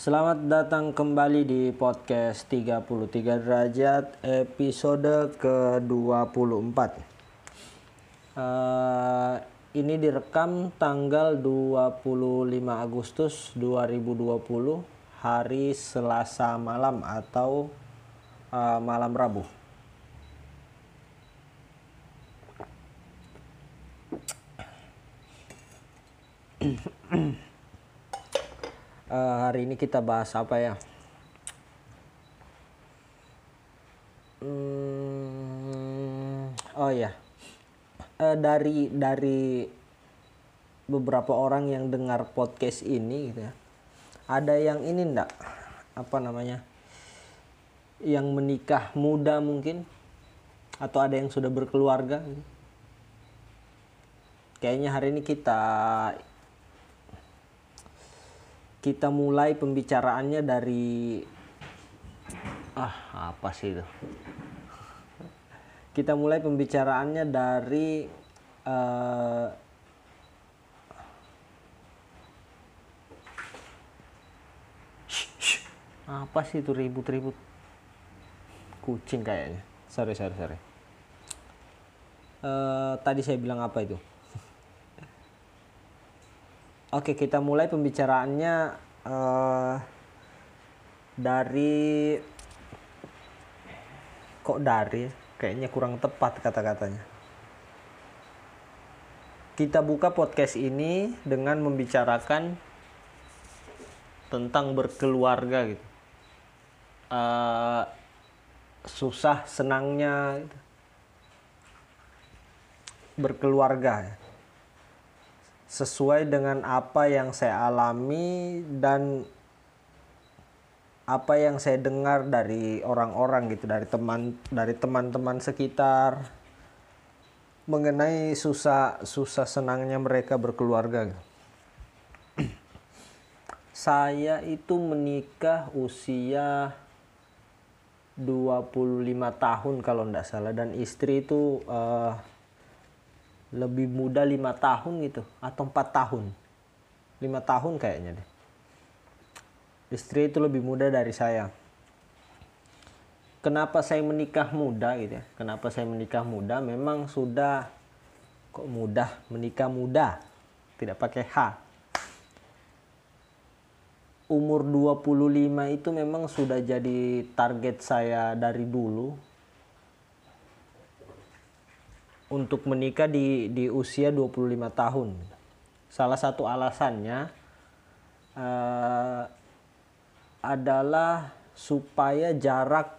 Selamat datang kembali di podcast 33 derajat episode ke-24 uh, Ini direkam tanggal 25 Agustus 2020 hari Selasa malam atau uh, malam Rabu uh, hari ini kita bahas apa ya? Hmm, oh ya, uh, dari dari beberapa orang yang dengar podcast ini, gitu ya, ada yang ini ndak apa namanya? Yang menikah muda mungkin, atau ada yang sudah berkeluarga? Kayaknya hari ini kita kita mulai pembicaraannya dari ah apa sih itu? Kita mulai pembicaraannya dari uh, apa sih itu ribut-ribut? Kucing kayaknya. Sorry sorry sorry. Uh, tadi saya bilang apa itu Oke, kita mulai pembicaraannya uh, dari kok dari kayaknya kurang tepat kata-katanya. Kita buka podcast ini dengan membicarakan tentang berkeluarga gitu. Uh, susah senangnya gitu. berkeluarga ya sesuai dengan apa yang saya alami dan apa yang saya dengar dari orang-orang gitu dari teman dari teman-teman sekitar mengenai susah susah senangnya mereka berkeluarga gitu. saya itu menikah usia 25 tahun kalau tidak salah dan istri itu uh, lebih muda lima tahun gitu atau empat tahun. Lima tahun kayaknya deh. Istri itu lebih muda dari saya. Kenapa saya menikah muda gitu ya? Kenapa saya menikah muda? Memang sudah kok mudah? Menikah muda. Tidak pakai H. Umur 25 itu memang sudah jadi target saya dari dulu untuk menikah di di usia 25 tahun. Salah satu alasannya uh, adalah supaya jarak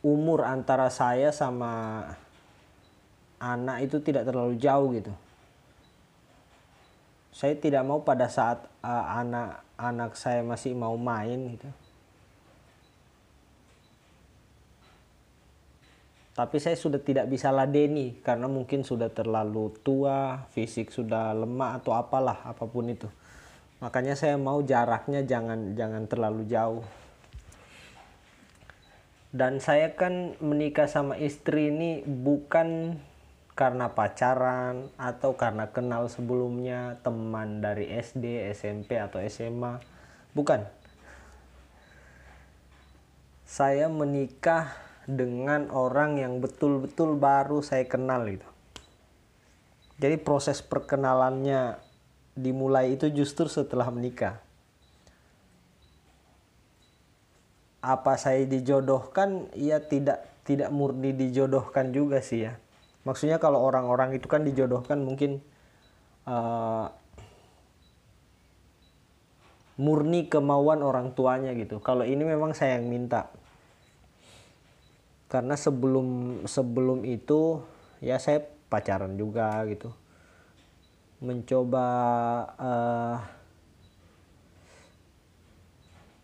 umur antara saya sama anak itu tidak terlalu jauh gitu. Saya tidak mau pada saat uh, saya masih mau main gitu tapi saya sudah tidak bisa ladeni karena mungkin sudah terlalu tua, fisik sudah lemah atau apalah apa pun itu. Makanya saya mau jaraknya jangan jangan terlalu jauh. Dan saya kan menikah sama istri ini bukan karena pacaran atau karena kenal sebelumnya teman dari SD, SMP atau SMA. Bukan. Saya menikah dengan orang yang betul-betul baru saya kenal gitu. Jadi proses perkenalannya dimulai itu justru setelah menikah. Apa saya dijodohkan? Ya tidak tidak murni dijodohkan juga sih ya. Maksudnya kalau orang-orang itu kan dijodohkan mungkin uh, murni kemauan orang tuanya gitu. Kalau ini memang saya yang minta karena sebelum sebelum itu ya saya pacaran juga gitu. Mencoba uh,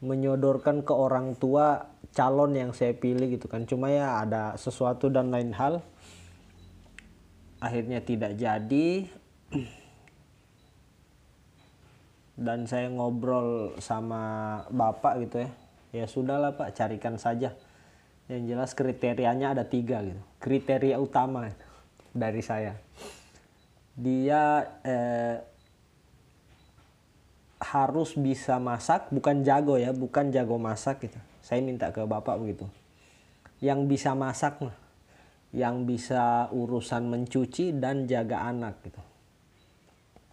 menyodorkan ke orang tua calon yang saya pilih gitu kan. Cuma ya ada sesuatu dan lain hal akhirnya tidak jadi. Dan saya ngobrol sama bapak gitu ya. Ya sudahlah pak carikan saja yang jelas kriterianya ada tiga gitu. Kriteria utama dari saya. Dia eh, harus bisa masak bukan jago ya bukan jago masak gitu. Saya minta ke bapak begitu. Yang bisa masak yang bisa urusan mencuci dan jaga anak gitu.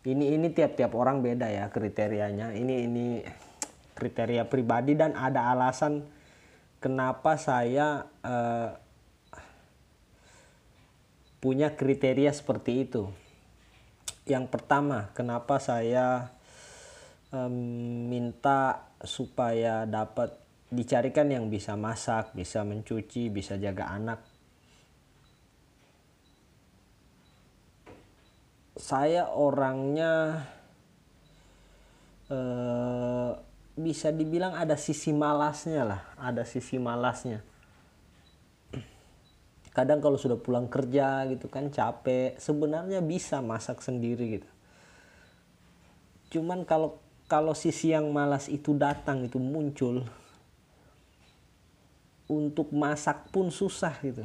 Ini ini tiap-tiap orang beda ya kriterianya. Ini ini kriteria pribadi dan ada alasan kenapa saya uh, punya kriteria seperti itu? Yang pertama kenapa saya um, minta supaya dapat dicarikan yang bisa masak bisa mencuci bisa jaga anak? Saya orangnya eh, bisa dibilang ada sisi malasnya lah ada sisi malasnya. Kadang kalau sudah pulang kerja gitu kan capek sebenarnya bisa masak sendiri gitu. Cuman kalau kalau sisi yang malas itu datang itu muncul untuk masak pun susah gitu.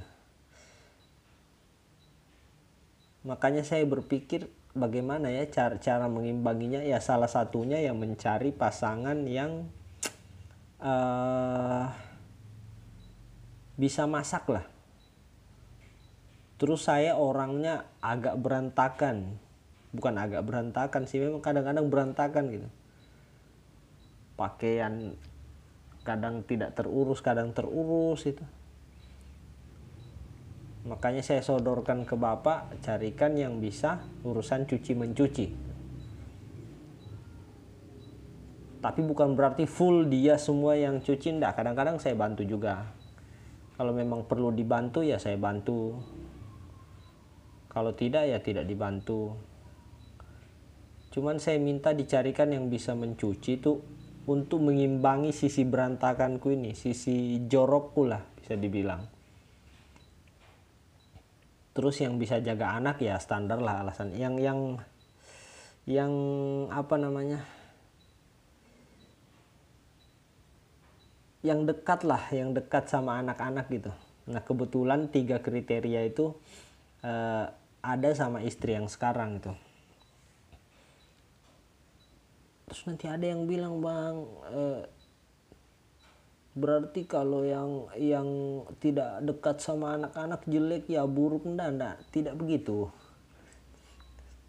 Makanya saya berpikir bagaimana ya cara cara mengimbanginya? Ya salah satunya yang mencari pasangan yang uh, bisa masak lah. Terus saya orangnya agak berantakan. Bukan agak berantakan sih memang kadang-kadang berantakan gitu. Pakaian kadang tidak terurus kadang terurus itu makanya saya sodorkan ke bapak carikan yang bisa urusan cuci mencuci. Tapi bukan berarti full dia semua yang cuci enggak kadang-kadang saya bantu juga. Kalau memang perlu dibantu ya saya bantu. Kalau tidak ya tidak dibantu. Cuman saya minta dicarikan yang bisa mencuci itu untuk mengimbangi sisi berantakanku ini sisi jorokku lah bisa dibilang terus yang bisa jaga anak ya standar lah alasan. Yang yang yang apa namanya? Yang dekat lah yang dekat sama anak-anak gitu. Nah kebetulan tiga kriteria itu uh, ada sama istri yang sekarang itu terus nanti ada yang bilang bang eh, berarti kalau yang yang tidak dekat sama anak-anak jelek ya buruk enggak enggak. Tidak begitu.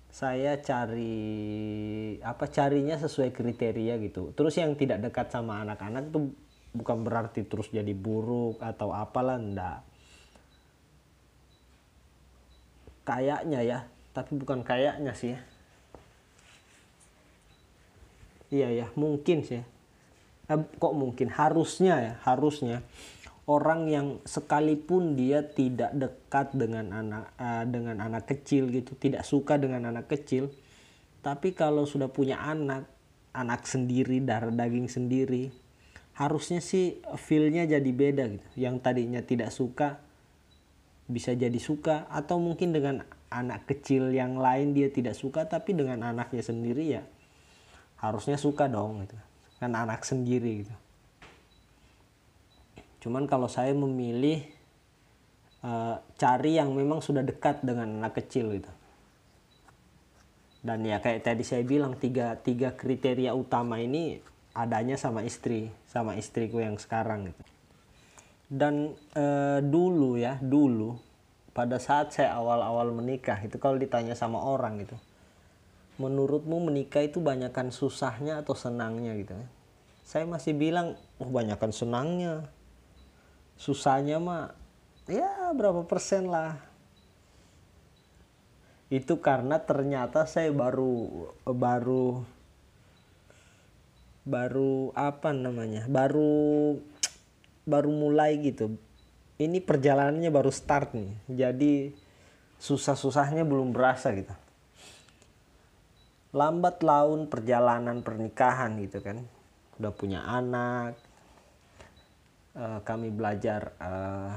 Saya cari apa carinya sesuai kriteria gitu. Terus yang tidak dekat sama anak-anak itu bukan berarti terus jadi buruk atau apalah enggak. Kayaknya ya tapi bukan kayaknya sih ya. iya ya mungkin sih eh, kok mungkin? Harusnya ya harusnya orang yang sekalipun dia tidak dekat dengan anak uh, dengan anak kecil gitu tidak suka dengan anak kecil tapi kalau sudah punya anak anak sendiri darah daging sendiri harusnya sih feelnya jadi beda gitu. Yang tadinya tidak suka bisa jadi suka. Atau mungkin dengan anak kecil yang lain dia tidak suka tapi dengan anaknya sendiri ya harusnya suka dong gitu kan anak sendiri gitu. Cuman kalau saya memilih uh, cari yang memang sudah dekat dengan anak kecil gitu. Dan ya kayak tadi saya bilang tiga tiga kriteria utama ini adanya sama istri sama istriku yang sekarang gitu. Dan e, dulu ya dulu pada saat saya awal-awal menikah itu kalau ditanya sama orang gitu menurutmu menikah itu banyakkan susahnya atau senangnya gitu saya masih bilang oh banyakkan senangnya. Susahnya mah ya berapa persen lah. Itu karena ternyata saya baru baru baru apa namanya baru baru mulai gitu. Ini perjalanannya baru start nih. Jadi susah-susahnya belum berasa gitu lambat laun perjalanan pernikahan gitu kan. Udah punya anak uh, kami belajar uh,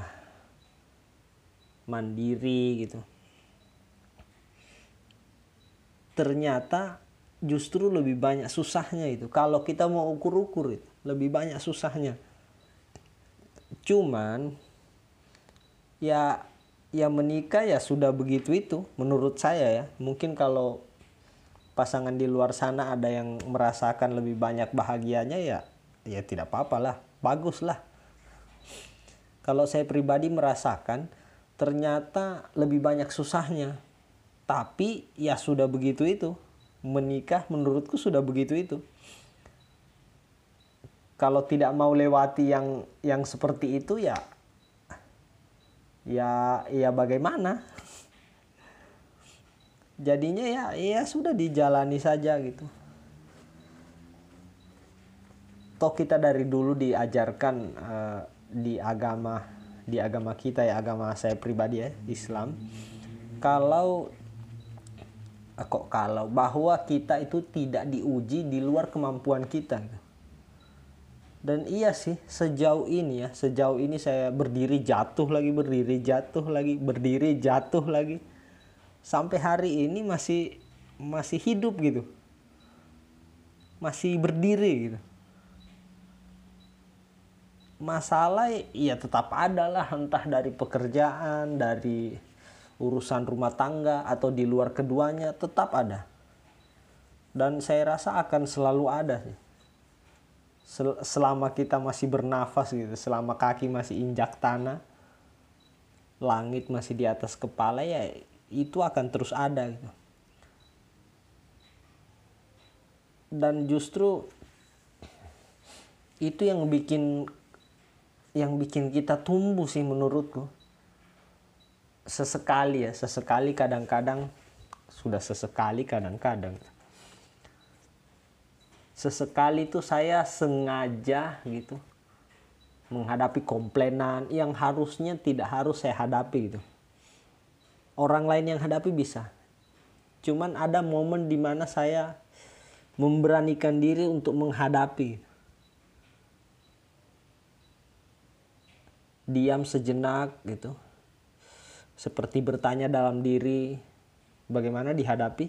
mandiri gitu. Ternyata justru lebih banyak susahnya itu. Kalau kita mau ukur-ukur itu lebih banyak susahnya. Cuman ya ya menikah ya sudah begitu itu menurut saya ya. Mungkin kalau pasangan di luar sana ada yang merasakan lebih banyak bahagianya ya ya tidak bagus lah. Kalau saya pribadi merasakan ternyata lebih banyak susahnya. Tapi ya sudah begitu itu. Menikah menurutku sudah begitu itu. Kalau tidak mau lewati yang yang seperti itu ya ya ya bagaimana jadinya ya ya sudah dijalani saja gitu. Toh kita dari dulu diajarkan uh, di agama di agama kita ya agama saya pribadi ya Islam. Kalau eh, kok kalau? Bahwa kita itu tidak diuji di luar kemampuan kita. Dan iya sih sejauh ini ya sejauh ini saya berdiri jatuh lagi berdiri jatuh lagi berdiri jatuh lagi sampai hari ini masih masih hidup gitu. Masih berdiri gitu. Masalah ya tetap ada lah entah dari pekerjaan dari urusan rumah tangga atau di luar keduanya tetap ada. Dan saya rasa akan selalu ada sih. Selama kita masih bernafas gitu selama kaki masih injak tanah langit masih di atas kepala ya itu akan terus ada gitu. Dan justru itu yang bikin yang bikin kita tumbuh sih menurutku. Sesekali ya, sesekali kadang-kadang sudah sesekali kadang-kadang. Sesekali itu saya sengaja gitu menghadapi komplainan yang harusnya tidak harus saya hadapi gitu orang lain yang hadapi bisa. Cuman ada momen di mana saya memberanikan diri untuk menghadapi. Diam sejenak gitu. Seperti bertanya dalam diri bagaimana dihadapi.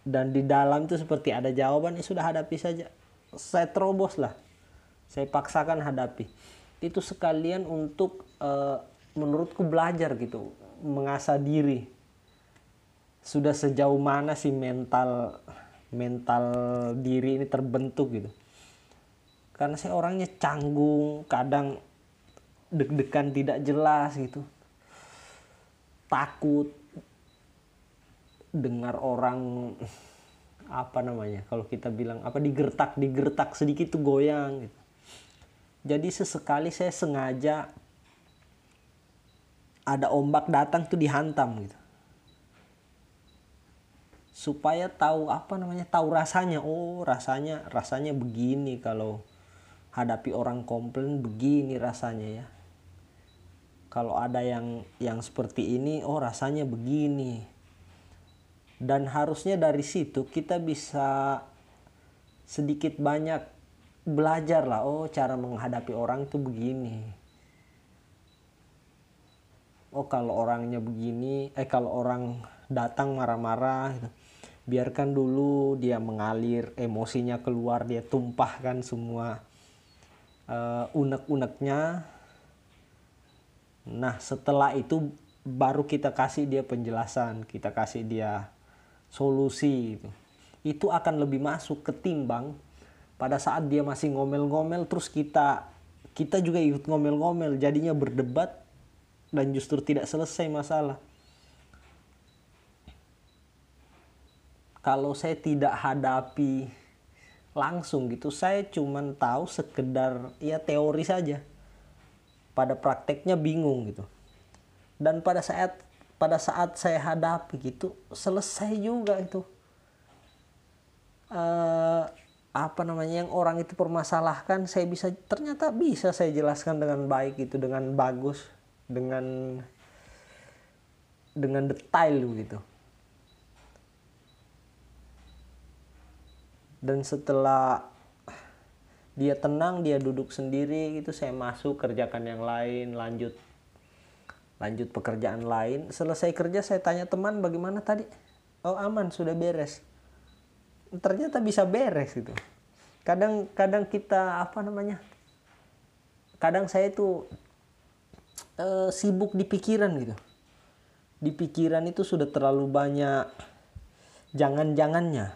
Dan di dalam itu seperti ada jawaban ya sudah hadapi saja. Saya terobos lah. Saya paksakan hadapi. Itu sekalian untuk uh, menurutku belajar gitu mengasah diri. Sudah sejauh mana sih mental mental diri ini terbentuk gitu? Karena saya orangnya canggung kadang deg-degan tidak jelas gitu. Takut dengar orang apa namanya kalau kita bilang apa digertak digertak sedikit tuh goyang gitu. Jadi sesekali saya sengaja ada ombak datang tuh dihantam gitu. Supaya tahu apa namanya tahu rasanya. Oh rasanya rasanya begini kalau hadapi orang komplain begini rasanya ya. Kalau ada yang yang seperti ini oh rasanya begini. Dan harusnya dari situ kita bisa sedikit banyak belajar lah oh cara menghadapi orang tuh begini oh kalau orangnya begini eh kalau orang datang marah-marah gitu biarkan dulu dia mengalir emosinya keluar dia tumpahkan semua uh, unek-uneknya nah setelah itu baru kita kasih dia penjelasan kita kasih dia solusi gitu. itu akan lebih masuk ketimbang pada saat dia masih ngomel-ngomel terus kita kita juga ikut ngomel-ngomel jadinya berdebat dan justru tidak selesai masalah. Kalau saya tidak hadapi langsung gitu, saya cuman tahu sekedar ya teori saja. Pada prakteknya bingung gitu. Dan pada saat pada saat saya hadapi gitu selesai juga itu. Uh, apa namanya yang orang itu permasalahkan saya bisa ternyata bisa saya jelaskan dengan baik itu dengan bagus dengan dengan detail gitu dan setelah dia tenang dia duduk sendiri gitu saya masuk kerjakan yang lain lanjut lanjut pekerjaan lain. Selesai kerja saya tanya teman bagaimana tadi? Oh aman sudah beres. Ternyata bisa beres gitu kadang kadang kita apa namanya kadang saya itu uh, sibuk di pikiran gitu. Di pikiran itu sudah terlalu banyak jangan-jangannya.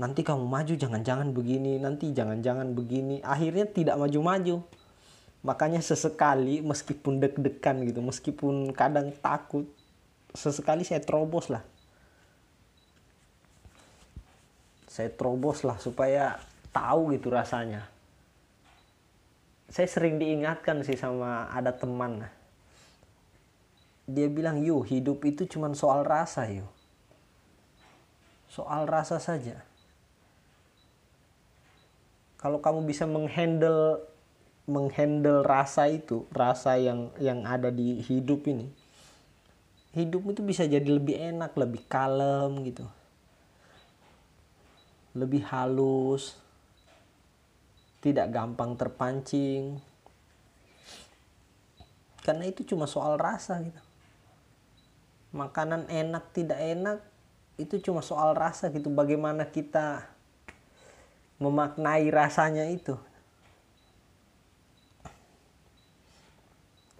Nanti kamu maju jangan-jangan begini nanti jangan-jangan begini. Akhirnya tidak maju-maju. Makanya sesekali meskipun deg-degan gitu meskipun kadang takut sesekali saya terobos lah. Saya terobos lah supaya tahu gitu rasanya saya sering diingatkan sih sama ada teman. Dia bilang yuk hidup itu cuma soal rasa yuk soal rasa saja. Kalau kamu bisa menghandle menghandle rasa itu rasa yang yang ada di hidup ini hidup itu bisa jadi lebih enak lebih kalem gitu. Lebih halus tidak gampang terpancing. Karena itu cuma soal rasa gitu. Makanan enak tidak enak itu cuma soal rasa gitu. Bagaimana kita memaknai rasanya itu?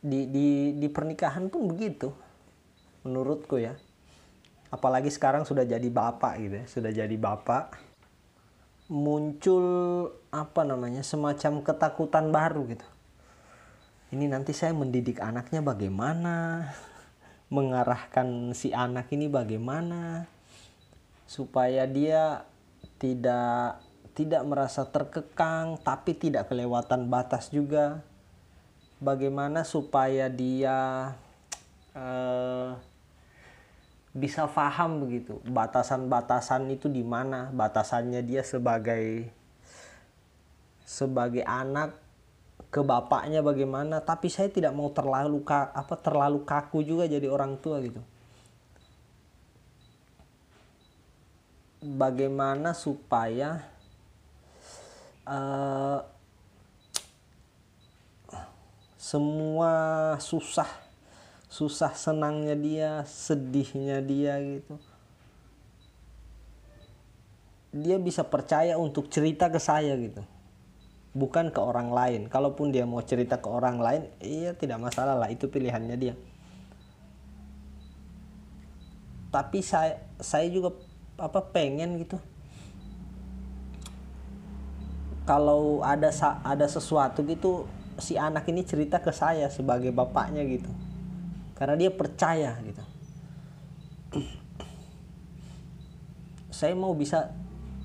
Di di di pernikahan pun begitu menurutku ya. Apalagi sekarang sudah jadi bapak gitu ya sudah jadi bapak muncul apa namanya semacam ketakutan baru gitu. Ini nanti saya mendidik anaknya bagaimana, mengarahkan si anak ini bagaimana supaya dia tidak tidak merasa terkekang tapi tidak kelewatan batas juga. Bagaimana supaya dia uh, bisa paham begitu. Batasan-batasan itu di mana? Batasannya dia sebagai sebagai anak ke bapaknya bagaimana? Tapi saya tidak mau terlalu apa terlalu kaku juga jadi orang tua gitu. Bagaimana supaya uh, semua susah susah senangnya dia sedihnya dia gitu. Dia bisa percaya untuk cerita ke saya gitu. Bukan ke orang lain. Kalaupun dia mau cerita ke orang lain iya tidak masalah lah itu pilihannya dia. Tapi saya saya juga apa pengen gitu. Kalau ada ada sesuatu gitu si anak ini cerita ke saya sebagai bapaknya gitu karena dia percaya gitu. Saya mau bisa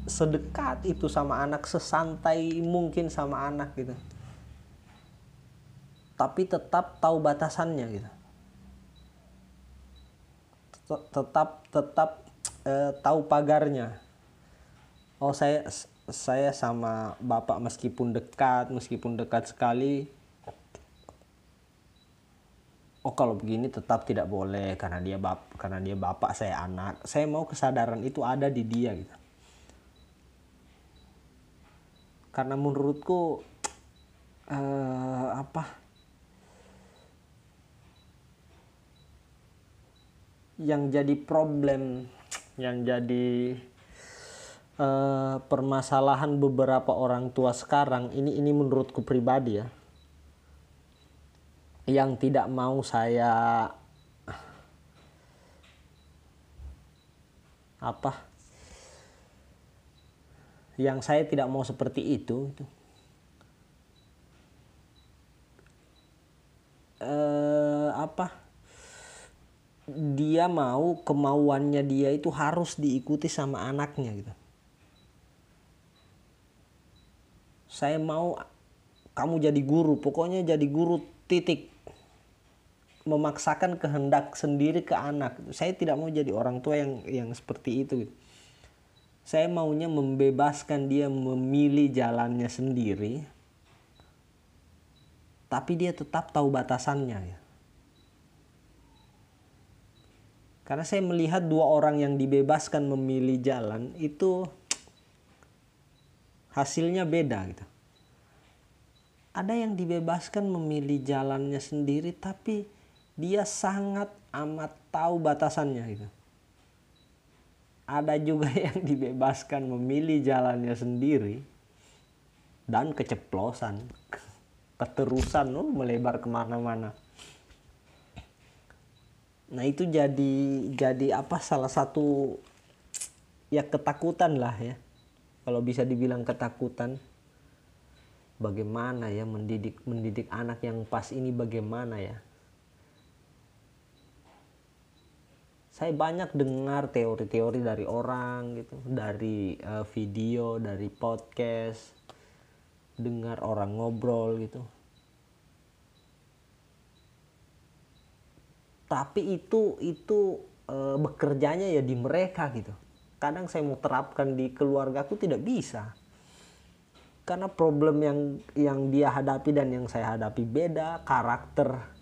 sedekat itu sama anak sesantai mungkin sama anak gitu. Tapi tetap tahu batasannya gitu. Tetap tetap eh, tahu pagarnya. Oh saya saya sama bapak meskipun dekat meskipun dekat sekali oh kalau begini tetap tidak boleh karena dia bap karena dia bapak saya anak. Saya mau kesadaran itu ada di dia gitu. Karena menurutku uh, apa? Yang jadi problem yang jadi uh, permasalahan beberapa orang tua sekarang ini ini menurutku pribadi ya yang tidak mau saya apa? Yang saya tidak mau seperti itu itu. Eh, apa? Dia mau kemauannya dia itu harus diikuti sama anaknya gitu. Saya mau kamu jadi guru. Pokoknya jadi guru titik memaksakan kehendak sendiri ke anak. Saya tidak mau jadi orang tua yang yang seperti itu. Saya maunya membebaskan dia memilih jalannya sendiri. Tapi dia tetap tahu batasannya ya. Karena saya melihat dua orang yang dibebaskan memilih jalan itu hasilnya beda gitu. Ada yang dibebaskan memilih jalannya sendiri tapi dia sangat amat tahu batasannya gitu. Ada juga yang dibebaskan memilih jalannya sendiri dan keceplosan, keterusan loh melebar ke mana-mana. Nah itu jadi jadi apa salah satu ya ketakutan lah ya kalau bisa dibilang ketakutan bagaimana ya mendidik mendidik anak yang pas ini bagaimana ya saya banyak dengar teori-teori dari orang gitu, dari uh, video, dari podcast, dengar orang ngobrol gitu. Tapi itu itu uh, bekerjanya ya di mereka gitu. Kadang saya mau terapkan di keluarga aku tidak bisa. Karena problem yang yang dia hadapi dan yang saya hadapi beda, karakter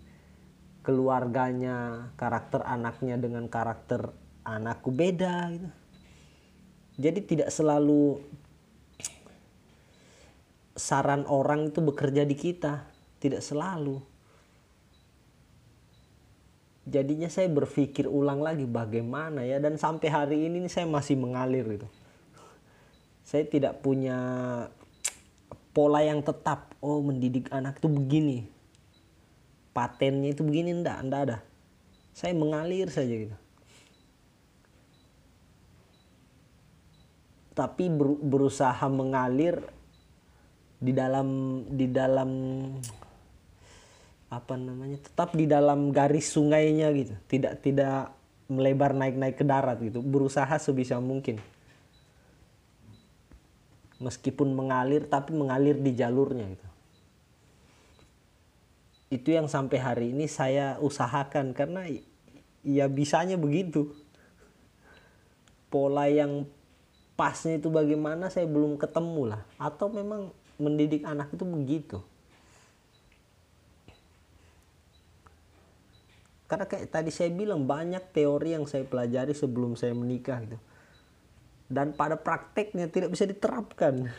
keluarganya, karakter anaknya dengan karakter anakku beda gitu. Jadi tidak selalu saran orang itu bekerja di kita, tidak selalu. Jadinya saya berpikir ulang lagi bagaimana ya dan sampai hari ini saya masih mengalir gitu. Saya tidak punya pola yang tetap. Oh, mendidik anak itu begini patennya itu begini ndak ndak ada. Saya mengalir saja gitu. Tapi ber, berusaha mengalir di dalam di dalam apa namanya tetap di dalam garis sungainya gitu. Tidak tidak melebar naik naik ke darat gitu. Berusaha sebisa mungkin. Meskipun mengalir tapi mengalir di jalurnya gitu itu yang sampai hari ini saya usahakan karena ya bisanya begitu. Pola yang pasnya itu bagaimana saya belum ketemu lah. Atau memang mendidik anak itu begitu. Karena kayak tadi saya bilang banyak teori yang saya pelajari sebelum saya menikah gitu. Dan pada prakteknya tidak bisa diterapkan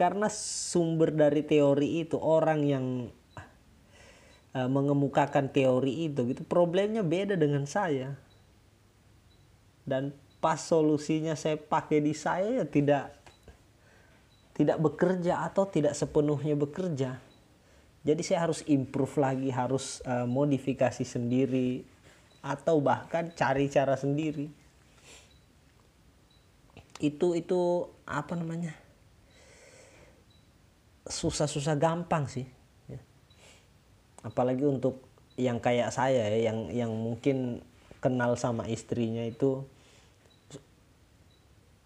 karena sumber dari teori itu orang yang uh, mengemukakan teori itu gitu problemnya beda dengan saya. Dan pas solusinya saya pakai di saya ya tidak tidak bekerja atau tidak sepenuhnya bekerja. Jadi saya harus improve lagi harus uh, modifikasi sendiri atau bahkan cari cara sendiri. Itu itu apa namanya susah-susah gampang sih ya. apalagi untuk yang kayak saya ya yang yang mungkin kenal sama istrinya itu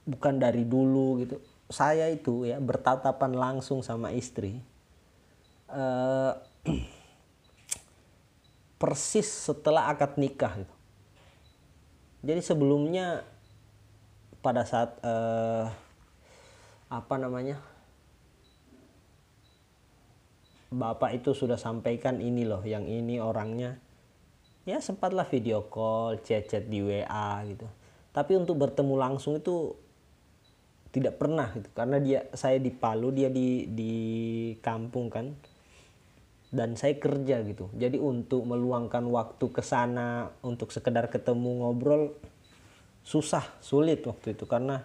bukan dari dulu gitu saya itu ya bertatapan langsung sama istri uh, persis setelah akad nikah gitu. jadi sebelumnya pada saat uh, apa namanya bapak itu sudah sampaikan ini loh yang ini orangnya. Ya sempatlah video call chat-chat di WA gitu. Tapi untuk bertemu langsung itu tidak pernah gitu. Karena dia saya di Palu dia di di kampung kan. Dan saya kerja gitu. Jadi untuk meluangkan waktu ke sana untuk sekedar ketemu ngobrol susah sulit waktu itu. Karena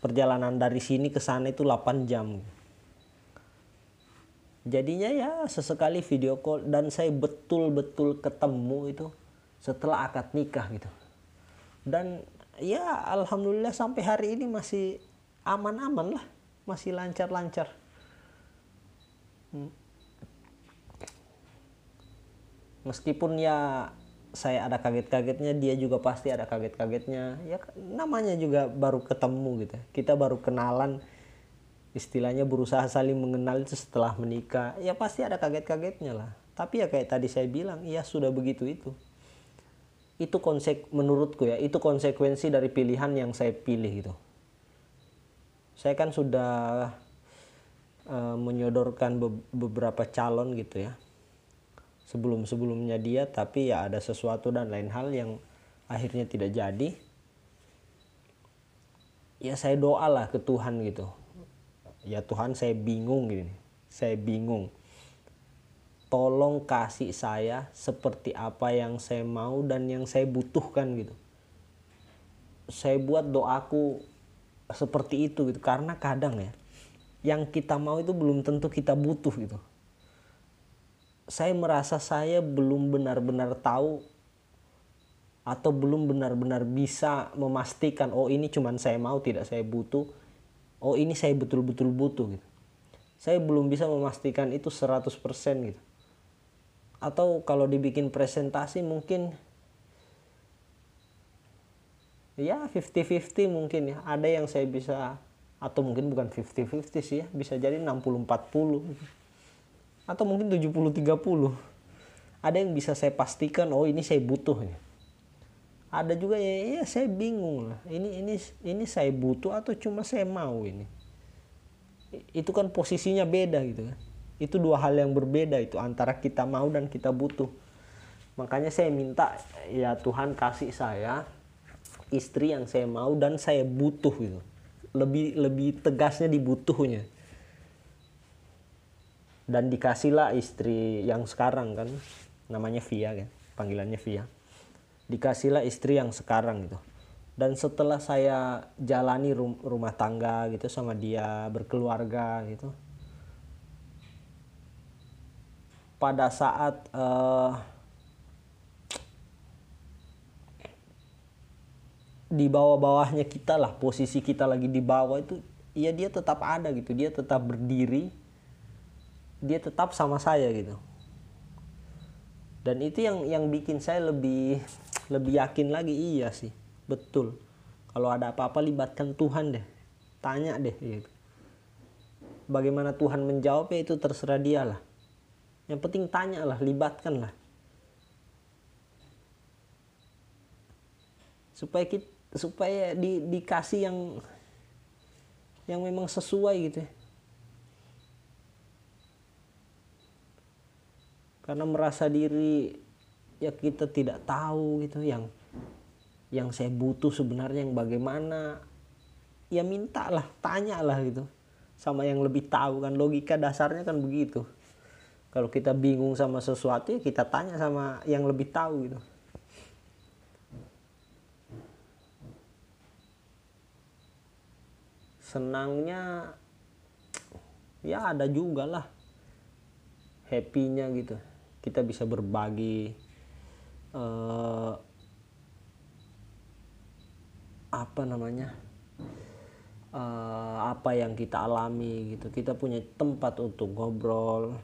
perjalanan dari sini ke sana itu 8 jam jadinya ya sesekali video call dan saya betul-betul ketemu itu setelah akad nikah gitu. Dan ya alhamdulillah sampai hari ini masih aman-aman lah masih lancar-lancar. Hmm. meskipun ya saya ada kaget-kagetnya dia juga pasti ada kaget-kagetnya. Ya namanya juga baru ketemu gitu kita baru kenalan istilahnya berusaha saling mengenal itu setelah menikah ya pasti ada kaget-kagetnya lah. Tapi ya kayak tadi saya bilang ya sudah begitu itu. Itu konsek menurutku ya itu konsekuensi dari pilihan yang saya pilih gitu saya kan sudah uh, menyodorkan be beberapa calon gitu ya. Sebelum sebelumnya dia tapi ya ada sesuatu dan lain hal yang akhirnya tidak jadi. Ya saya doa lah ke Tuhan gitu ya Tuhan saya bingung gini saya bingung. Tolong kasih saya seperti apa yang saya mau dan yang saya butuhkan gitu. Saya buat doaku seperti itu gitu. Karena kadang ya yang kita mau itu belum tentu kita butuh gitu. Saya merasa saya belum benar-benar tahu atau belum benar-benar bisa memastikan oh ini cuman saya mau tidak saya butuh oh ini saya betul-betul butuh gitu. Saya belum bisa memastikan itu 100% gitu. Atau kalau dibikin presentasi mungkin ya 50-50 mungkin ya. Ada yang saya bisa atau mungkin bukan 50-50 sih ya bisa jadi 60-40 atau mungkin 70-30 ada yang bisa saya pastikan oh ini saya butuh ya ada juga ya, ya saya bingung lah. Ini ini ini saya butuh atau cuma saya mau ini? Itu kan posisinya beda gitu kan. Itu dua hal yang berbeda itu antara kita mau dan kita butuh. Makanya saya minta ya Tuhan kasih saya istri yang saya mau dan saya butuh gitu. Lebih lebih tegasnya dibutuhnya dan dikasihlah istri yang sekarang kan namanya Via kan panggilannya Via dikasihlah istri yang sekarang gitu. Dan setelah saya jalani rum rumah tangga gitu sama dia berkeluarga gitu pada saat uh, di bawah-bawahnya kita lah posisi kita lagi di bawah itu ya dia tetap ada gitu. Dia tetap berdiri dia tetap sama saya gitu. Dan itu yang yang bikin saya lebih lebih yakin lagi iya sih betul. Kalau ada apa-apa libatkan Tuhan deh tanya deh gitu. bagaimana Tuhan menjawab ya itu terserah dia lah. Yang penting tanya lah libatkan lah. Supaya kita supaya di, dikasih yang yang memang sesuai gitu ya. Karena merasa diri ya kita tidak tahu gitu yang yang saya butuh sebenarnya yang bagaimana. Ya mintalah tanyalah gitu. Sama yang lebih tahu kan logika dasarnya kan begitu. Kalau kita bingung sama sesuatu ya kita tanya sama yang lebih tahu gitu. Senangnya ya ada juga lah. Happynya gitu. Kita bisa berbagi uh, apa namanya? Uh, apa yang kita alami gitu. Kita punya tempat untuk ngobrol.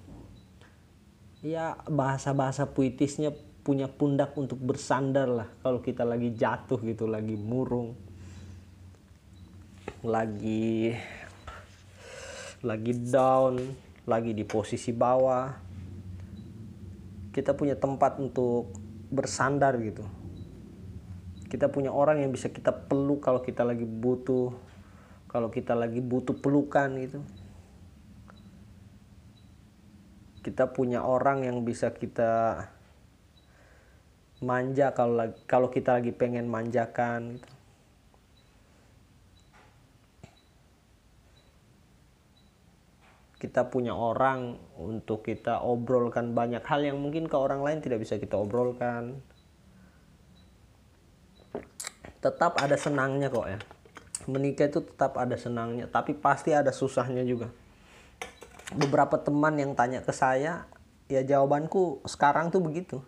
Ya bahasa-bahasa puitisnya punya pundak untuk bersandar lah. Kalau kita lagi jatuh gitu lagi murung lagi lagi down lagi di posisi bawah kita punya tempat untuk bersandar gitu. Kita punya orang yang bisa kita peluk kalau kita lagi butuh kalau kita lagi butuh pelukan gitu. Kita punya orang yang bisa kita manja kalau kalau kita lagi pengen manjakan gitu kita punya orang untuk kita obrolkan banyak hal yang mungkin ke orang lain tidak bisa kita obrolkan. Tetap ada senangnya kok ya. Menikah itu tetap ada senangnya tapi pasti ada susahnya juga. Beberapa teman yang tanya ke saya ya jawabanku sekarang tuh begitu.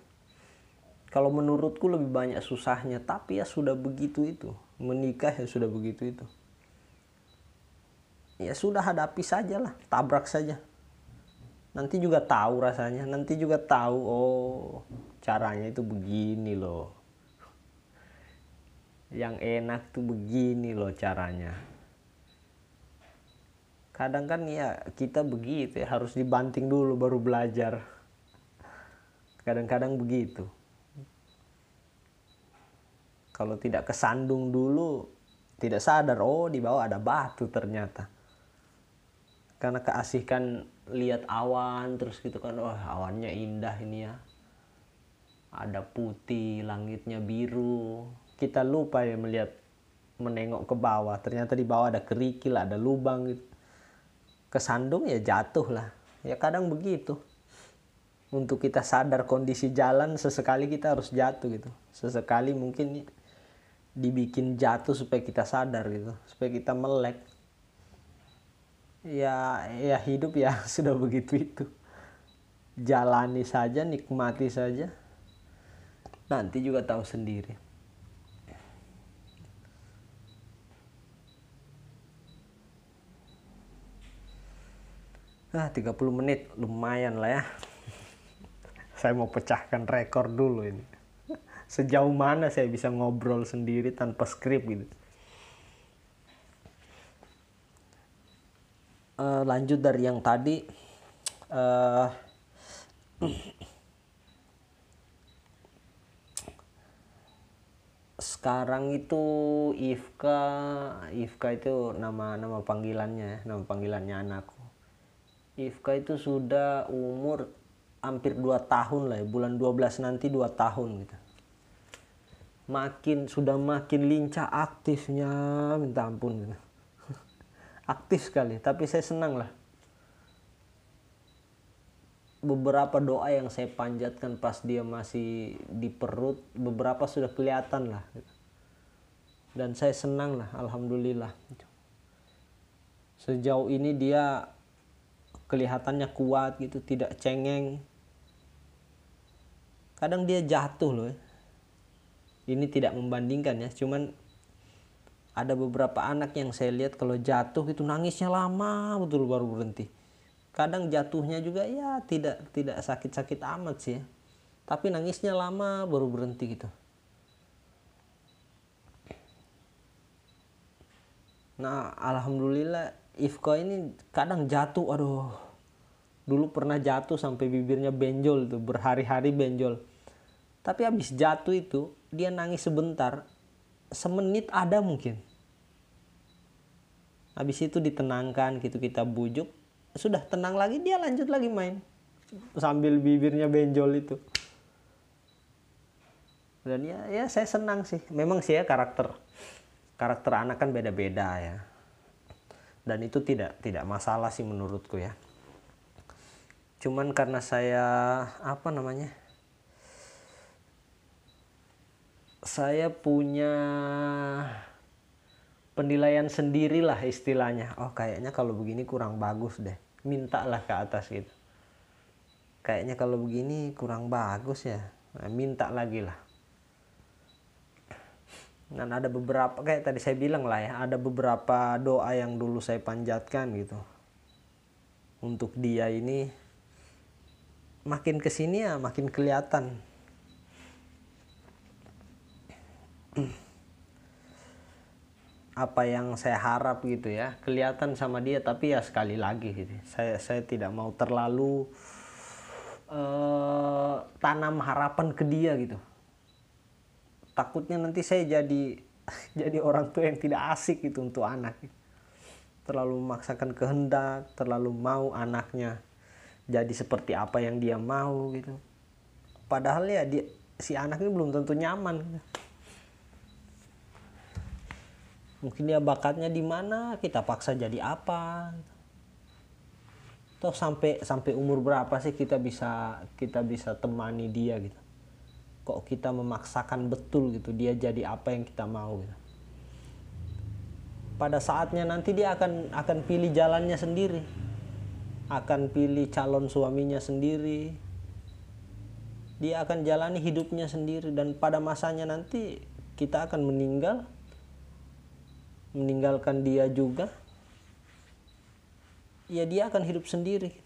Kalau menurutku lebih banyak susahnya tapi ya sudah begitu itu. Menikah ya sudah begitu itu ya sudah hadapi saja lah tabrak saja. Nanti juga tahu rasanya nanti juga tahu oh caranya itu begini loh. Yang enak tuh begini loh caranya. Kadang kan ya kita begitu ya harus dibanting dulu baru belajar. Kadang-kadang begitu. Kalau tidak kesandung dulu tidak sadar oh di bawah ada batu ternyata karena keasikan lihat awan terus gitu kan wah awannya indah ini ya. Ada putih langitnya biru. Kita lupa ya melihat menengok ke bawah. Ternyata di bawah ada kerikil ada lubang gitu. Kesandung ya jatuh lah ya kadang begitu. Untuk kita sadar kondisi jalan sesekali kita harus jatuh gitu. Sesekali mungkin dibikin jatuh supaya kita sadar gitu supaya kita melek ya ya hidup ya sudah begitu itu. Jalani saja nikmati saja. Nanti juga tahu sendiri. Ah 30 menit lumayan lah ya. Saya mau pecahkan rekor dulu ini. Sejauh mana saya bisa ngobrol sendiri tanpa skrip gitu uh, lanjut dari yang tadi. Uh, sekarang itu Ifka Ifka itu nama nama panggilannya nama panggilannya anakku. Ifka itu sudah umur hampir 2 tahun lah ya bulan 12 nanti 2 tahun gitu. Makin sudah makin lincah aktifnya minta ampun gitu. Aktif sekali tapi saya senang lah beberapa doa yang saya panjatkan pas dia masih di perut beberapa sudah kelihatan lah. Dan saya senang lah alhamdulillah. Sejauh ini dia kelihatannya kuat gitu tidak cengeng. Kadang dia jatuh loh ini tidak membandingkan ya cuman ada beberapa anak yang saya lihat kalau jatuh itu nangisnya lama betul baru berhenti. Kadang jatuhnya juga ya tidak tidak sakit-sakit amat sih ya. tapi nangisnya lama baru berhenti gitu. Nah alhamdulillah Ifko ini kadang jatuh aduh. Dulu pernah jatuh sampai bibirnya benjol itu berhari-hari benjol. Tapi habis jatuh itu dia nangis sebentar semenit ada mungkin habis itu ditenangkan gitu kita bujuk. Sudah tenang lagi dia lanjut lagi main. Sambil bibirnya benjol itu. Dan ya ya saya senang sih. Memang sih ya karakter karakter anak kan beda-beda ya. Dan itu tidak tidak masalah sih menurutku ya. Cuman karena saya apa namanya saya punya penilaian sendirilah istilahnya. Oh kayaknya kalau begini kurang bagus deh. Mintalah ke atas gitu. Kayaknya kalau begini kurang bagus ya. Nah, minta lagi lah. Dan ada beberapa kayak tadi saya bilang lah ya ada beberapa doa yang dulu saya panjatkan gitu. Untuk dia ini makin ke sini ya makin kelihatan apa yang saya harap gitu ya. Kelihatan sama dia tapi ya sekali lagi gitu. Saya saya tidak mau terlalu uh, tanam harapan ke dia gitu. Takutnya nanti saya jadi jadi orang tua yang tidak asik gitu untuk anak. Terlalu memaksakan kehendak terlalu mau anaknya jadi seperti apa yang dia mau gitu. Padahal ya dia si anak ini belum tentu nyaman. gitu mungkin dia bakatnya di mana kita paksa jadi apa? Toh sampai sampai umur berapa sih kita bisa kita bisa temani dia gitu? Kok kita memaksakan betul gitu dia jadi apa yang kita mau gitu? Pada saatnya nanti dia akan akan pilih jalannya sendiri akan pilih calon suaminya sendiri. Dia akan jalani hidupnya sendiri dan pada masanya nanti kita akan meninggal meninggalkan dia juga ya dia akan hidup sendiri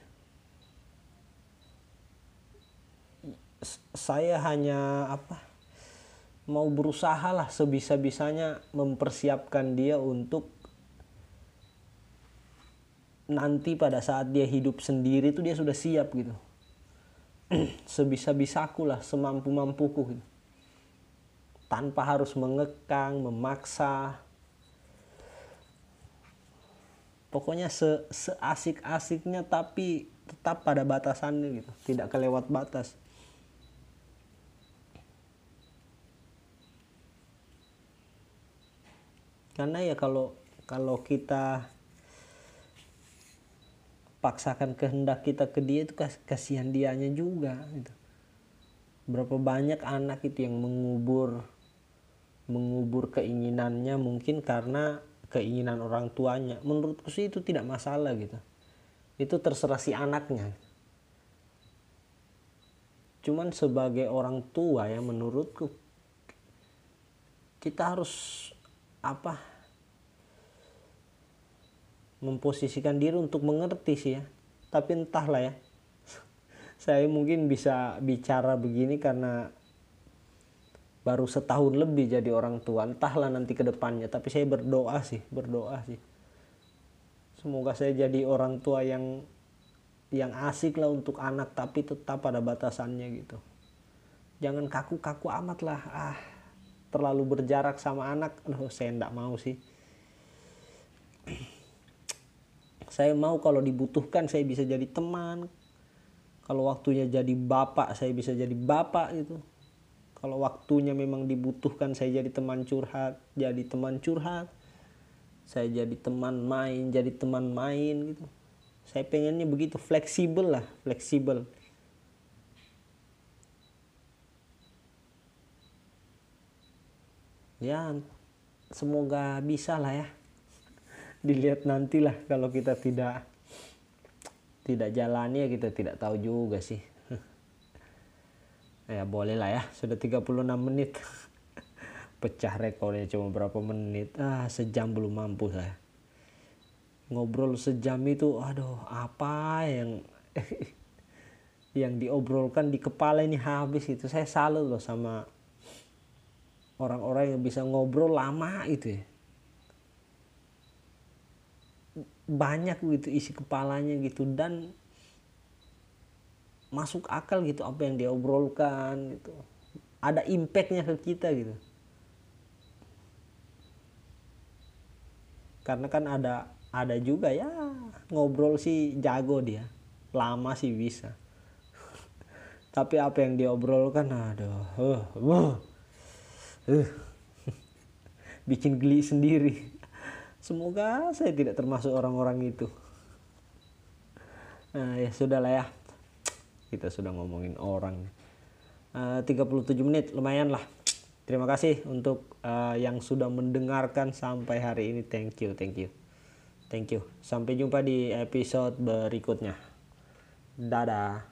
saya hanya apa mau berusaha lah sebisa-bisanya mempersiapkan dia untuk nanti pada saat dia hidup sendiri itu dia sudah siap gitu sebisa-bisaku lah semampu-mampuku gitu. tanpa harus mengekang memaksa pokoknya se seasik-asiknya tapi tetap pada batasannya gitu. Tidak kelewat batas. Karena ya kalau kalau kita paksakan kehendak kita ke dia itu kasihan dianya juga gitu. Berapa banyak anak itu yang mengubur mengubur keinginannya mungkin karena keinginan orang tuanya. Menurutku sih itu tidak masalah gitu. Itu terserah si anaknya. Cuman sebagai orang tua ya menurutku kita harus apa memposisikan diri untuk mengerti sih ya. Tapi entahlah ya. Saya mungkin bisa bicara begini karena baru setahun lebih jadi orang tua. Entahlah nanti ke depannya tapi saya berdoa sih berdoa sih. Semoga saya jadi orang tua yang yang asik lah untuk anak tapi tetap pada batasannya gitu. Jangan kaku-kaku amat lah. Ah terlalu berjarak sama anak. Loh saya enggak mau sih. Saya mau kalau dibutuhkan saya bisa jadi teman. Kalau waktunya jadi bapak saya bisa jadi bapak gitu kalau waktunya memang dibutuhkan saya jadi teman curhat jadi teman curhat. Saya jadi teman main jadi teman main gitu. Saya pengennya begitu fleksibel lah fleksibel. Ya semoga bisa lah ya. Dilihat nantilah kalau kita tidak tidak jalani ya kita tidak tahu juga sih ya boleh lah ya. Sudah 36 menit. Pecah rekornya cuma berapa menit. Ah sejam belum mampu saya ngobrol sejam itu aduh apa yang yang diobrolkan di kepala ini habis itu. Saya salut loh sama orang-orang yang bisa ngobrol lama itu ya. Banyak gitu isi kepalanya gitu dan masuk akal gitu apa yang dia obrolkan gitu. Ada impactnya ke kita gitu. Karena kan ada ada juga ya ngobrol sih jago dia. Lama sih bisa. Tapi apa yang dia obrolkan aduh uh, uh, uh. bikin geli sendiri. Semoga saya tidak termasuk orang-orang itu. Nah ya sudahlah ya kita sudah ngomongin orang. Uh, 37 menit lumayan lah. Terima kasih untuk uh, yang sudah mendengarkan sampai hari ini. Thank you thank you. Thank you. Sampai jumpa di episode berikutnya. Dadah